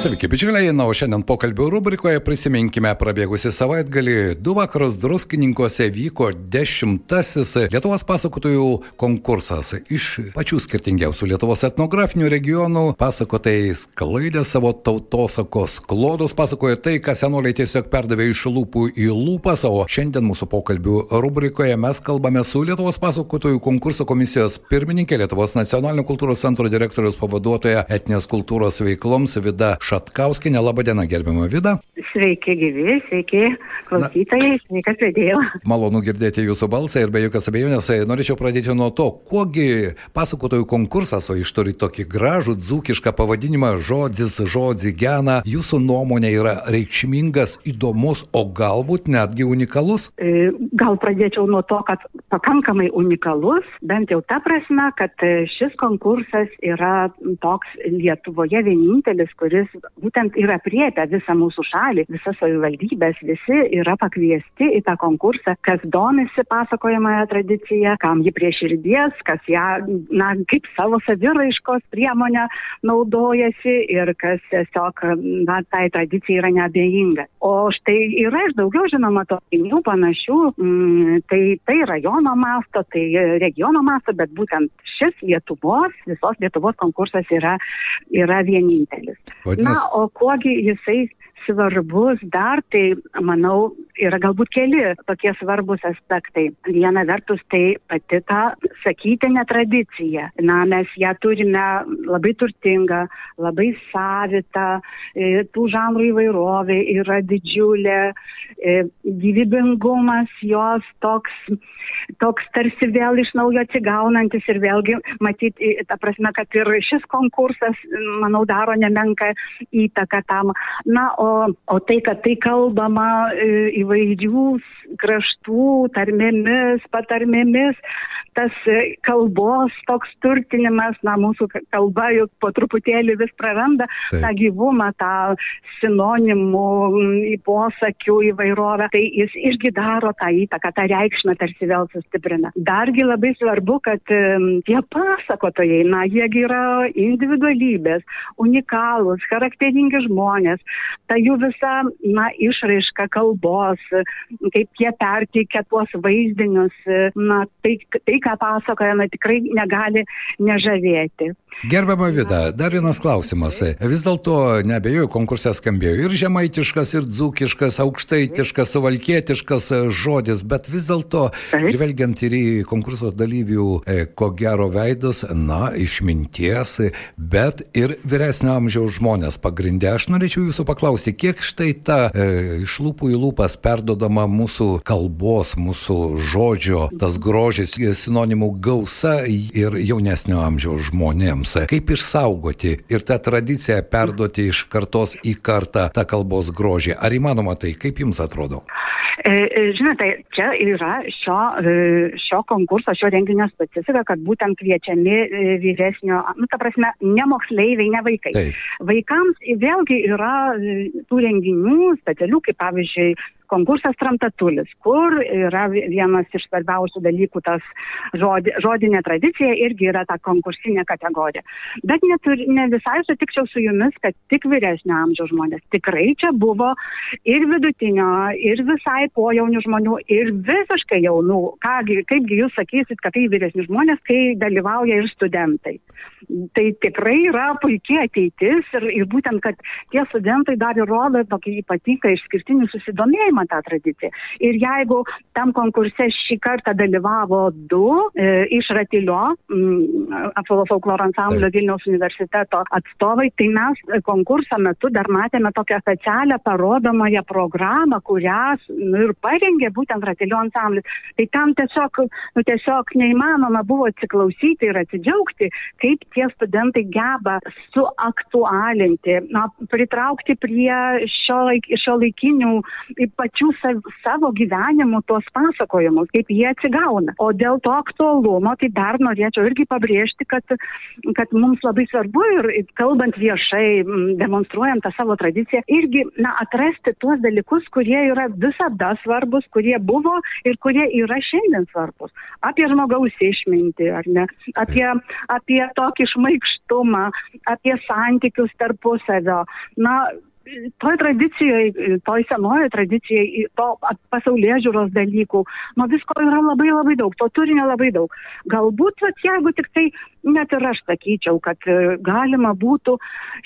Sveiki, bičiuliai, na, o šiandien pokalbio rubrikoje prisiminkime prabėgusi savaitgalį. Du vakarus druskininkose vyko dešimtasis Lietuvos pasakotojų konkursas. Iš pačių skirtingiausių Lietuvos etnografinių regionų pasakotojai sklaidė savo tautosakos klodus, pasakojo tai, ką senoliai tiesiog perdavė iš lūpų į lūpas, o šiandien mūsų pokalbių rubrikoje mes kalbame su Lietuvos pasakotojų konkurso komisijos pirmininkė, Lietuvos nacionalinio kultūros centro direktorius pavaduotoja etinės kultūros veikloms Vida Šatkauskinė. Labadiena, gerbiama Vida. Sveiki, gyvi, sveiki, klausytojai, sveikas vedėjo. Malonu girdėti jūsų balsą ir be jokios abejonės e, norėčiau pradėti nuo to, kuogi pasakotojų konkursas, o iš turi tokį gražų dzūkišką pavadinimą žodis, žodį gena, jūsų nuomonė yra reikšmingas, įdomus, o galbūt netgi unikalus? E, gal pradėčiau nuo to, kad pakankamai unikalus, bent jau ta prasme, kad e, šis konkursas yra toks Lietuvoje vienintelis, kuris būtent yra priepę visą mūsų šalį, visas savivaldybės, visi yra pakviesti į tą konkursą, kas domisi pasakojamąją tradiciją, kam ji prie širdies, kas ją, na, kaip savo saviraiškos priemonę naudojasi ir kas tiesiog, na, tai tradicijai yra neabejinga. O štai yra ir daugiau žinoma tokinių panašių, mm, tai, tai rajono masto, tai regiono masto, bet būtent šis Lietuvos, visos Lietuvos konkursas yra, yra vienintelis. Vadinasi, Na, o kuogi jisai svarbus dar, tai manau, yra galbūt keli tokie svarbus aspektai. Viena vertus tai pati ta sakytinė tradicija. Na, mes ją turime labai turtingą, labai savitą, e, tų žanrų įvairovė yra didžiulė, e, gyvybingumas jos toks, toks tarsi vėl iš naujo atsigaunantis ir vėlgi matyti, ta prasme, kad ir šis konkursas, manau, daro nemenka įtaką tam. Na, o, o tai, kad tai kalbama e, įvairių kraštų tarmėmis, patarmėmis, tas e, kalbos toks turtinimas, na, mūsų kalba juk po truputėlį vis praranda Taip. tą gyvumą, tą sinonimų, posakių įvairovę, tai jis irgi daro tą įtaką, tą reikšmę tarsi vėl sustiprina. Dargi labai svarbu, kad em, tie pasakotojai, na, jiegi yra individualybės, unikalūs, charakteringi žmonės, ta jų visa, na, išraiška kalbos, kaip jie perteikia tuos vaizdinius, na, tai, tai ką pasakoja, na, tikrai negali nežavėti. Gerbiama Vida, dar vienas klausimas. Vis dėlto, nebejoju, konkursas skambėjo ir žemaitiškas, ir dzūkiškas, aukštaitiškas, suvalkietiškas žodis, bet vis dėlto, žvelgiant ir į konkurso dalyvių, e, ko gero veidus, na, išminties, bet ir vyresnio amžiaus žmonės pagrindė. Aš norėčiau jūsų paklausti, kiek štai ta e, iš lūpų į lūpas perdodama mūsų kalbos, mūsų žodžio, tas grožis, sinonimų gausa ir jaunesnio amžiaus žmonėms. Kaip išsaugoti ir tą tradiciją perduoti iš kartos į kartą tą kalbos grožį? Ar įmanoma tai? Kaip jums atrodo? E, e, Žinote, čia yra šio, e, šio konkurso, šio renginio specifika, kad būtent kviečiami vyresnio, nu, ta prasme, ne moksleiviai, ne vaikai. Taip. Vaikams vėlgi yra tų renginių specialių, kaip pavyzdžiui, konkursas Tramtatulis, kur yra vi- vienas iš svarbiausių dalykų tas žodi, žodinė tradicija irgi yra ta konkursinė kategorija. Bet netur, ne visai sutikčiau su jumis, kad tik vyresnio amžiaus žmonės. Tikrai čia buvo ir vidutinio, ir visai pojaunių žmonių, ir visiškai jaunų. Kągi, kaipgi jūs sakysit, kad tai vyresni žmonės, kai dalyvauja ir studentai. Tai tikrai yra puikiai ateitis ir, ir būtent, kad tie studentai dar ir rodo tokį ypatingą išskirtinį susidomėjimą tą tradiciją. Ir jeigu tam konkurse šį kartą dalyvavo du e, iš Ratilio, Apolo folkloro ansamblio Taip. Vilniaus universiteto atstovai, tai mes e, konkurso metu dar matėme tokią specialią parodomąją programą, kurią nu, ir parengė būtent Ratilio ansamblis. Tai tam tiesiog, nu, tiesiog neįmanoma buvo atsiklausyti ir atsidžiaugti, kaip tie studentai geba suaktualinti, na, pritraukti prie šio, laik, šio laikinių pačių savo gyvenimų tuos pasakojimus, kaip jie atsigauna. O dėl to aktualumo, tai dar norėčiau irgi pabrėžti, kad, kad mums labai svarbu ir kalbant viešai, demonstruojant tą savo tradiciją, irgi na, atrasti tuos dalykus, kurie yra visada svarbus, kurie buvo ir kurie yra šiandien svarbus. Apie žmogaus išmintį, ar ne? Apie, apie tokį šmaikštumą, apie santykius tarpusavio. Na, toj tradicijai, toj senojo tradicijai, to pasaulyje žiūros dalykų, nuo visko yra labai labai daug, to turinio labai daug. Galbūt, vat, jeigu tik tai net ir aš sakyčiau, kad e, galima būtų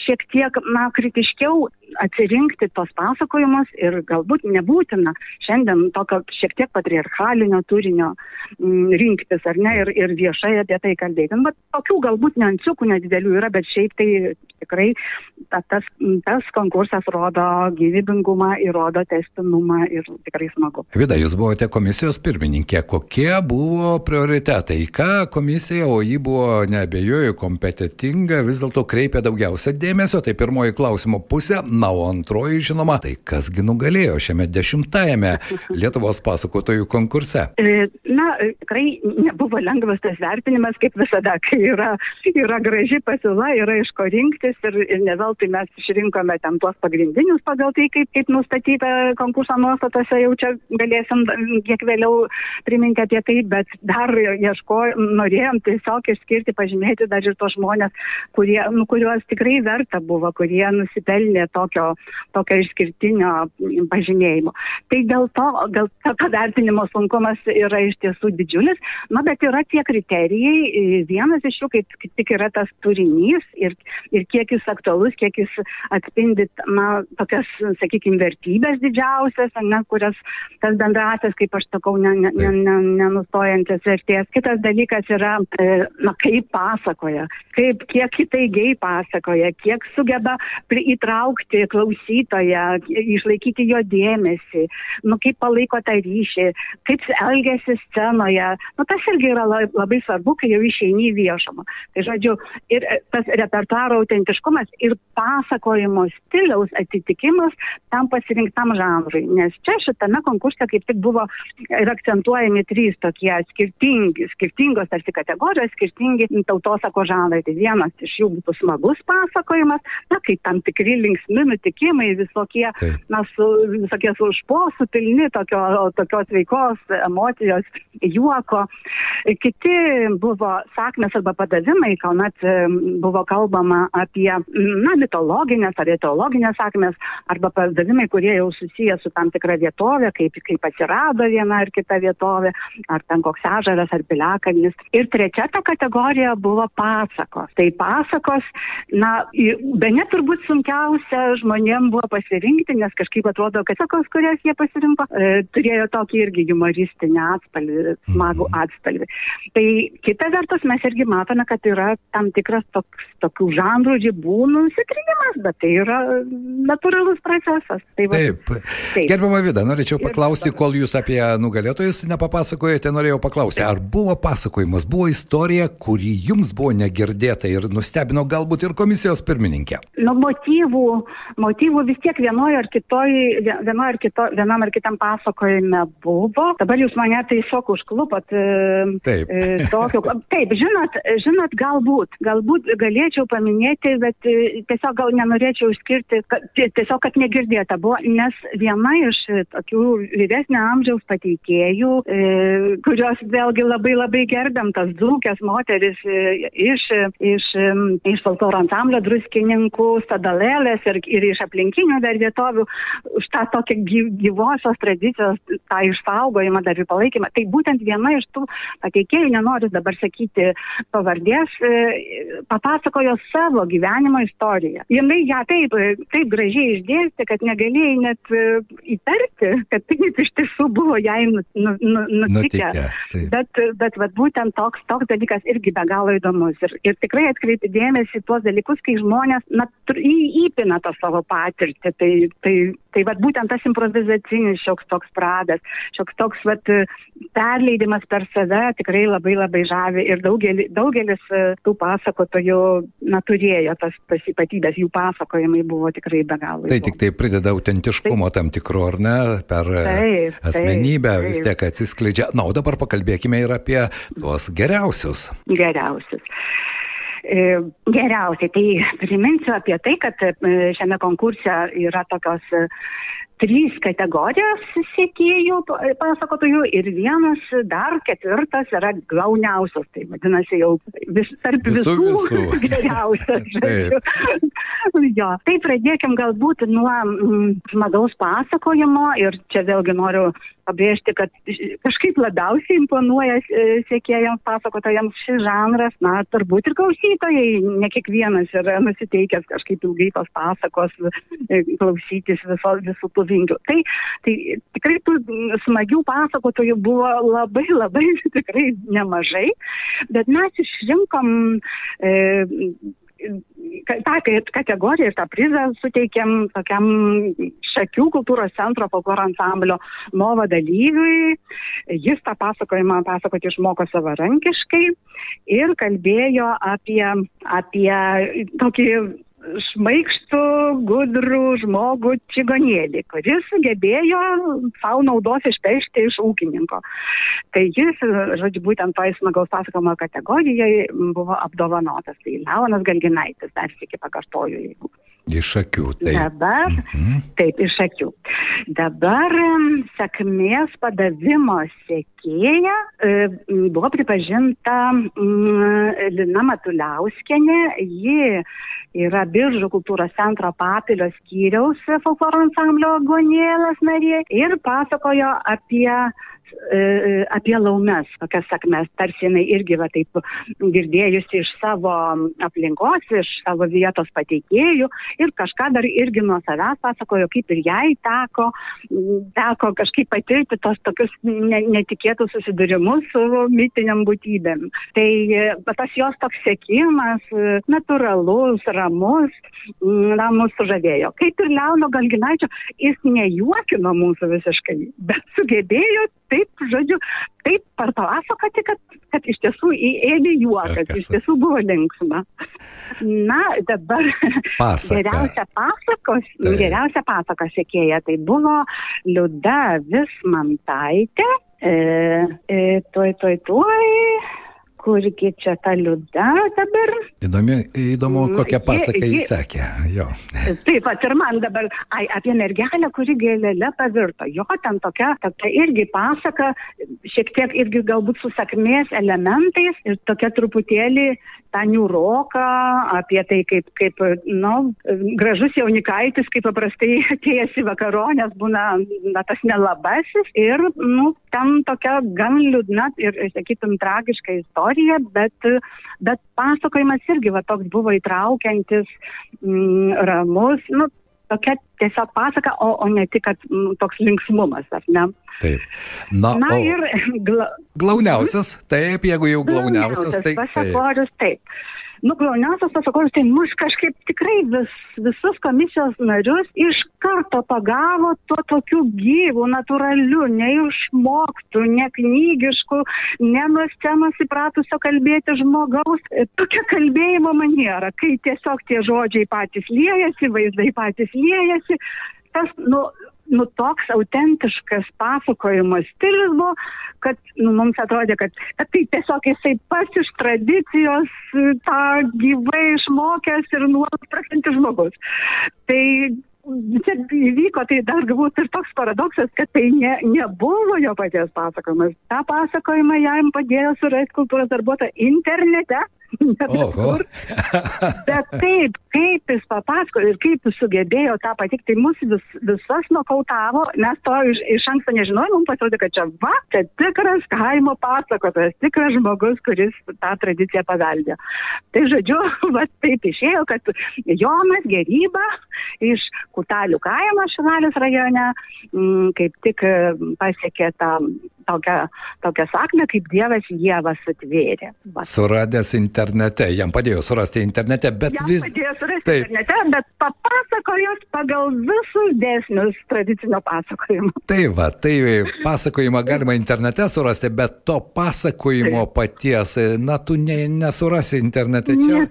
šiek tiek, na, kritiškiau atsirinkti tos pasakojimus ir galbūt nebūtina šiandien tokio šiek tiek patriarchalinio turinio m, mm, rinktis, ar ne, ir, ir viešai apie tai kalbėti. Bet tokių galbūt neansiukų nedidelių yra, bet šiaip tai tikrai tas, tas konkursas rodo gyvybingumą, įrodo testinumą ir tikrai smagu. Vida, jūs buvote komisijos pirmininkė. Kokie buvo prioritetai? Ką komisija, o ji buvo nebejoju kompetitinga, vis dėlto kreipia daugiausia dėmesio, tai pirmoji klausimo pusė, na, o antroji, žinoma, tai kasgi nugalėjo šiame dešimtajame Lietuvos pasakotojų konkurse. E, na, tikrai nebuvo lengvas tas vertinimas, kaip visada, kai yra, yra graži pasiūla, yra iš ko rinktis ir, ir ne veltui mes išrinkome ten tuos pagrindinius pagal tai, kaip, kaip nustatyta konkurso nuostatose, jau čia galėsim kiek vėliau priminti apie tai, bet dar ieško, norėjom tiesiog išskirti pažymėti dar ir tos žmonės, kurie, nu, kuriuos tikrai verta buvo, kurie nusipelnė tokio, tokio išskirtinio pažymėjimo. Tai dėl to, dėl to vertinimo sunkumas yra iš tiesų didžiulis, na, bet yra tie kriterijai, vienas iš jų kaip, tik yra tas turinys ir, ir kiek jis aktualus, kiek jis atspindi, na, tokias, sakykime, vertybės didžiausias, ne, kurias tas bendrasis, kaip aš sakau, nenustojantis vertės. Kitas dalykas yra, e, na, kaip pasakoja, kaip, kiek įtaigiai pasakoja, kiek sugeba įtraukti klausytoją, išlaikyti jo dėmesį, nu, kaip palaiko tą ryšį, kaip elgesi scenoje. Nu, tas irgi yra labai svarbu, kai jau išeini į viešumą. Tai žodžiu, ir e, tas repertuaro autentiškumas ir pasakojimo stiliaus atitikimas tam pasirinktam žanrui. Nes čia šitame konkurse kaip tik buvo ir akcentuojami trys tokie skirtingi, skirtingos tarsi kategorijos, skirtingi tautosako žanrai. Tai vienas iš jų būtų smagus pasakojimas, na, kaip tam tikri linksmi nutikimai, visokie, Taip. na, su, visokie su užposų pilni tokio, tokios veikos, emocijos, juoko. Kiti buvo sakmės arba padavimai, kuomet buvo kalbama apie, na, mitologinės ar teologinės sakmės arba padavimai, kurie jau susiję su tam tikra vietovė, kaip, kaip atsirado viena ar kita vietovė, ar ten koks ežaras ar piliakalnis. Ir trečia ta kategorija buvo pasakos. Tai pasakos, na, be net turbūt sunkiausia žmonėm buvo pasirinkti, nes kažkaip atrodo, kad sakos, kurias jie pasirinko, e, turėjo tokį irgi humoristinį atspalvį, smagų mhm. atspalvį. Tai kita vertus mes irgi matome, kad yra tam tikras toks, tokių žanrų ribų nusitrinimas, bet tai yra natūralus procesas. Tai va, taip. taip. Gerbama Vida, norėčiau paklausti, kol jūs apie nugalėtojus nepapasakojate, norėjau paklausti, ar buvo pasakojimas, buvo istorija, kuri jums buvo negirdėta ir nustebino galbūt ir komisijos pirmininkė? Nu, motyvų, motyvų vis tiek vienoje ar kitoje, vienoje ar kito, vienam ar kitam pasakojime buvo. Dabar jūs mane tiesiog užklupot. E, taip. E, tokio, taip, žinot, žinot, galbūt, galbūt galėčiau paminėti, bet e, tiesiog gal nenorėčiau išskirti, tiesiog, kad negirdėta buvo, nes viena iš tokių vyresnio amžiaus pateikėjų, e, kurios vėlgi labai labai gerbiam, tas dzūkės moteris e, iš, iš, iš folkloro ansamblio druskininkų, stadalėlės ir, ir iš aplinkinių dar vietovių už tą tokią gyvosios tradicijos, tą išsaugojimą, dar ir palaikymą. Tai būtent viena iš tų pateikėjų, nenoriu dabar sakyti pavardės, e, papasakojo savo gyvenimo istoriją. Jinai ją taip, taip gražiai išdėstė, kad negalėjai net e, įtarti, kad taip iš tiesų buvo jai nu, nu, nu, nutikę. bet bet vat, būtent toks, toks dalykas irgi be galo įdomus. Ir, ir tikrai atkreipi dėmesį tuos dalykus, kai žmonės na, į, įpina tą savo patirtį. Tai, tai, tai vat, būtent tas improvizacinis šioks toks pradas, šioks toks vat, per, perleidimas per save tikrai labai labai žavi ir daugelis, daugelis tų pasakotojų na, turėjo tas, tas ypatybės, jų pasakojimai buvo tikrai be galo. Tai tik tai prideda autentiškumo taip. tam tikro, ar ne, per taip, asmenybę taip, vis tiek atsiskleidžia. Na, o dabar pakalbėkime ir apie tuos geriausius. Geriausius. E, geriausiai. Tai priminsiu apie tai, kad e, šiame konkurse yra tokios e, trys kategorijos sėkėjų, pasakotojų ir vienas dar ketvirtas yra gauniausias, tai vadinasi jau vis, tarp visų, visų. geriausias. jo. Tai pradėkim galbūt nuo mm, smagaus pasakojimo ir čia vėlgi noriu pabrėžti, kad kažkaip labiausiai imponuoja sėkėjams pasakotojams šis žanras, na, turbūt ir klausytojai, ne kiekvienas yra nusiteikęs kažkaip ilgai tos pasakos klausytis viso, visų tų vingių. Tai, tai tikrai tų smagių pasakotojų buvo labai, labai tikrai nemažai, bet mes išrinkom e, tą kategoriją ir tą prizą suteikėm tokiam Šakių kultūros centro folkloro ansamblio Nova dalyviui. Jis tą pasakojimą pasakoti išmoko savarankiškai ir kalbėjo apie, apie tokį šmaikštų, gudrų žmogų čigonėlį, kuris sugebėjo savo naudos išpešti iš ūkininko. Tai jis, žodžiu, būtent toj smagaus pasakojimo kategorijoje buvo apdovanotas. Tai Leonas Galginaitis, dar sėki pakartoju, jeigu. Iš akių, taip. Dabar, mhm. taip, iš akių. Dabar sėkmės padavimo sėkėja e, buvo pripažinta Lina Matuliauskienė, ji yra Biržų kultūros centro papilio skyriaus folkloro ansamblio Gonėlas narė ir pasakojo apie E, apie laumes, tokias sakmes, tarsi jinai irgi va taip girdėjusi iš savo aplinkos, iš savo vietos pateikėjų ir kažką dar irgi nuo savęs pasakojo, kaip ir jai teko, teko kažkaip patirti tos tokius ne, netikėtus susidūrimus su mitiniam būtybėm. Tai tas jos toks sėkimas, natūralus, ramus, na, mus sužavėjo. Kaip ir Leono Galginaičio, jis nejuokino mūsų visiškai, bet sugebėjo taip, žodžiu, taip papasakoti, kad, kad iš tiesų ėmė juokas, iš tiesų buvo linksma. Na, dabar Pasaka. geriausia pasakos, tai. geriausia pasakos sėkėja, tai buvo Liuda Vismantaitė. E, e, tuoj, tuoj, tuoj kurgi čia ta liuda dabar. Įdomi, įdomu, mm, kokią pasaką jis sakė. Jo. Taip pat ir man dabar, ai, apie mergelę, kuri gėlelė pavirto. Jo, ten tokia, tokia irgi pasaka, šiek tiek irgi galbūt su sakmės elementais ir tokia truputėlį tą niuroką, apie tai, kaip, kaip nu, gražus jaunikaitis, kaip paprastai atėjęs į vakaronės būna na, tas nelabasis ir nu, ten tokia gan liūdna ir, sakytum, tragiška istorija, bet, bet pasakojimas irgi va, toks buvo įtraukiantis, mm, ramus, nu, tokia tiesiog pasaka, o, o ne tik kad, m, toks linksmumas, ar ne? Taip. Na, Na ir gla... glauniausias, taip, jeigu jau glauniausias, tai. Pasakorius, taip. taip nu, glauniausias pasakojus, tai mus kažkaip tikrai vis, visus komisijos narius iš karto pagavo tuo tokiu gyvu, natūraliu, neišmoktų, neknygišku, ne nuo scenos įpratusio kalbėti žmogaus. Tokia kalbėjimo maniera, kai tiesiog tie žodžiai patys liejasi, vaizdai patys liejasi. Tas, nu, nu, toks autentiškas pasakojimo stilius buvo, kad nu, mums atrodė, kad, kad tai tiesiog jisai pas iš tradicijos tą gyvai išmokęs ir nuolat prakantis žmogus. Tai čia įvyko, tai dar galbūt ir toks paradoksas, kad tai ne, nebuvo jo paties pasakojimas. Ta pasakojimą jam padėjo surasti kultūros darbuotoją internete. Oho. Bet taip, kaip jis papasakojo ir kaip jis sugebėjo tą patikti, tai mus vis, visas nokautavo, mes to iš, iš anksto nežinojom, mums pasirodė, kad čia va, čia tikras kaimo pasakotojas, tikras žmogus, kuris tą tradiciją paveldė. Tai žodžiu, va taip išėjo, kad Jonas Geryba iš Kutalių kaimo Šilalės rajone m, mm, kaip tik pasiekė tą tokią, tokią sakmę, kaip Dievas Jėvas atvėrė. Va. Suradęs internete, jam padėjo surasti internete, bet jam vis... Padėjo surasti internete, bet papasakojus pagal visus dėsnius tradicinio pasakojimo. Tai va, tai pasakojimą galima internete surasti, bet to pasakojimo paties, na, tu ne, nesurasi internete čia.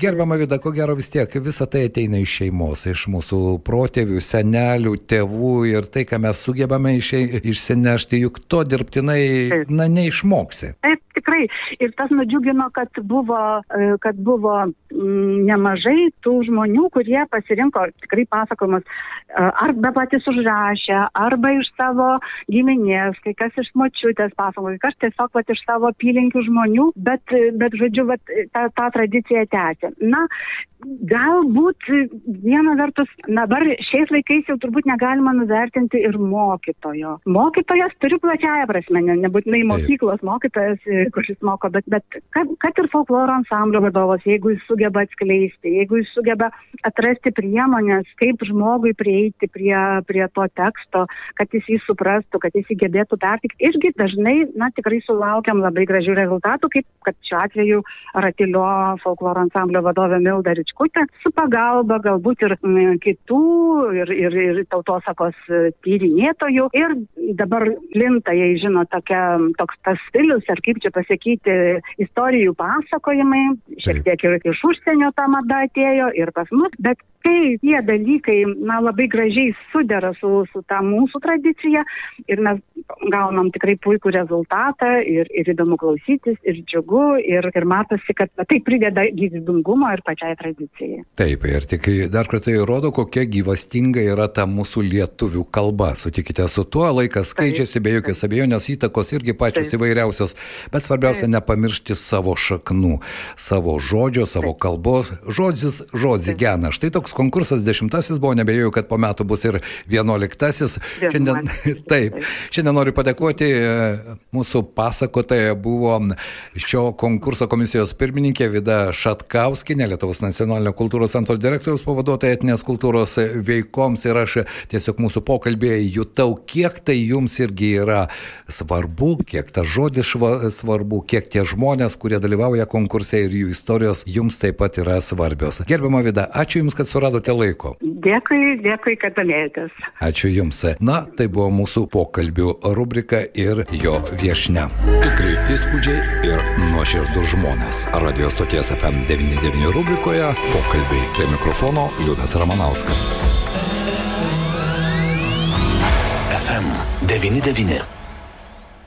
Gerbama vida, ko gero vis tiek, visa tai ateina iš šeimos, iš mūsų protėvių, senelių, tėvų ir tai, ką mes sugebame išsinešti, juk to dirbtinai, na, neišmoksi. Taip, tikrai. Ir tas nudžiugino, kad buvo, e, kad buvo mm, nemažai tų žmonių, kurie pasirinko tikrai pasakojimus e, arba patys užrašę, arba iš savo giminės, kai kas iš močiutės pasakoja, kai kas tiesiog vat, iš savo apylinkių žmonių, bet, bet žodžiu, vat, tą, tą tradiciją tęsė. Na, galbūt viena vertus, dabar šiais laikais jau turbūt negalima nuvertinti ir mokytojo. Mokytojas turi plačiają prasme, ne, nebūtinai mokyklos mokytojas, kuris moko, bet, bet kad, kad ir folkloro ansamblio vadovas, jeigu jis sugeba atskleisti, jeigu jis sugeba atrasti priemonės, kaip žmogui prieiti prie, prie to teksto, kad jis jį suprastų, kad jis jį gebėtų pertikti, irgi dažnai, na, tikrai sulaukiam labai gražių rezultatų, kaip kad šiuo atveju Ratilio folkloro ansamblio vadovė Milda Ričkutė su pagalba galbūt ir kitų ir, ir, ir tautosakos tyrinėtojų. Ir dabar linta, jei žino, tokia, toks tas stilius, ar kaip čia pasakyti, istorijų pasakojimai, šiek tiek ir iš užsienio ta mada atėjo ir pas mus, bet kai tie dalykai, na, labai gražiai sudera su, su ta mūsų tradicija ir mes gaunam tikrai puikų rezultatą ir, ir įdomu klausytis, ir džiugu, ir, ir matosi, kad tai prideda gyvybingumo ir pačiai tradicijai. Taip, ir tik dar kartą įrodo, kokia gyvastinga yra ta mūsų lietuvių kalba. Sutikite su tuo, laikas keičiasi be jokios abejonės, įtakos irgi pačios Taip. įvairiausios, bet svarbiausia Taip. nepamiršti savo šaknų, savo žodžio, savo Taip. kalbos. Žodis, žodis gena. Štai toks konkursas dešimtasis buvo, nebejoju, kad po metų bus ir vienuoliktasis. Šiandien, taip, šiandien noriu padėkoti e, mūsų pasakotoje buvo šio konkurso komisijos pirmininkė Vida Šatkauskinė, Lietuvos nacionalinio kultūros centro direktorius pavaduotoja etinės kultūros veikoms ir aš tiesiog mūsų pokalbėje jutau, kiek tai jums irgi yra svarbu, kiek tas žodis svarbu, kiek tie žmonės, kurie dalyvauja konkurse ir jų istorijos jums taip pat yra svarbios. Gerbiama Vida, ačiū Jums, kad suradote laiko. Dėkui, dėkui, kad domėjotės. Ačiū Jums. Na, tai buvo mūsų pokalbių rubrika ir jo viešne. Tikrai įspūdžiai ir nuoširdus žmonės. Radio stoties FM99 rubrikoje pokalbiai prie mikrofono Liudas Ramanauskas. FM 99.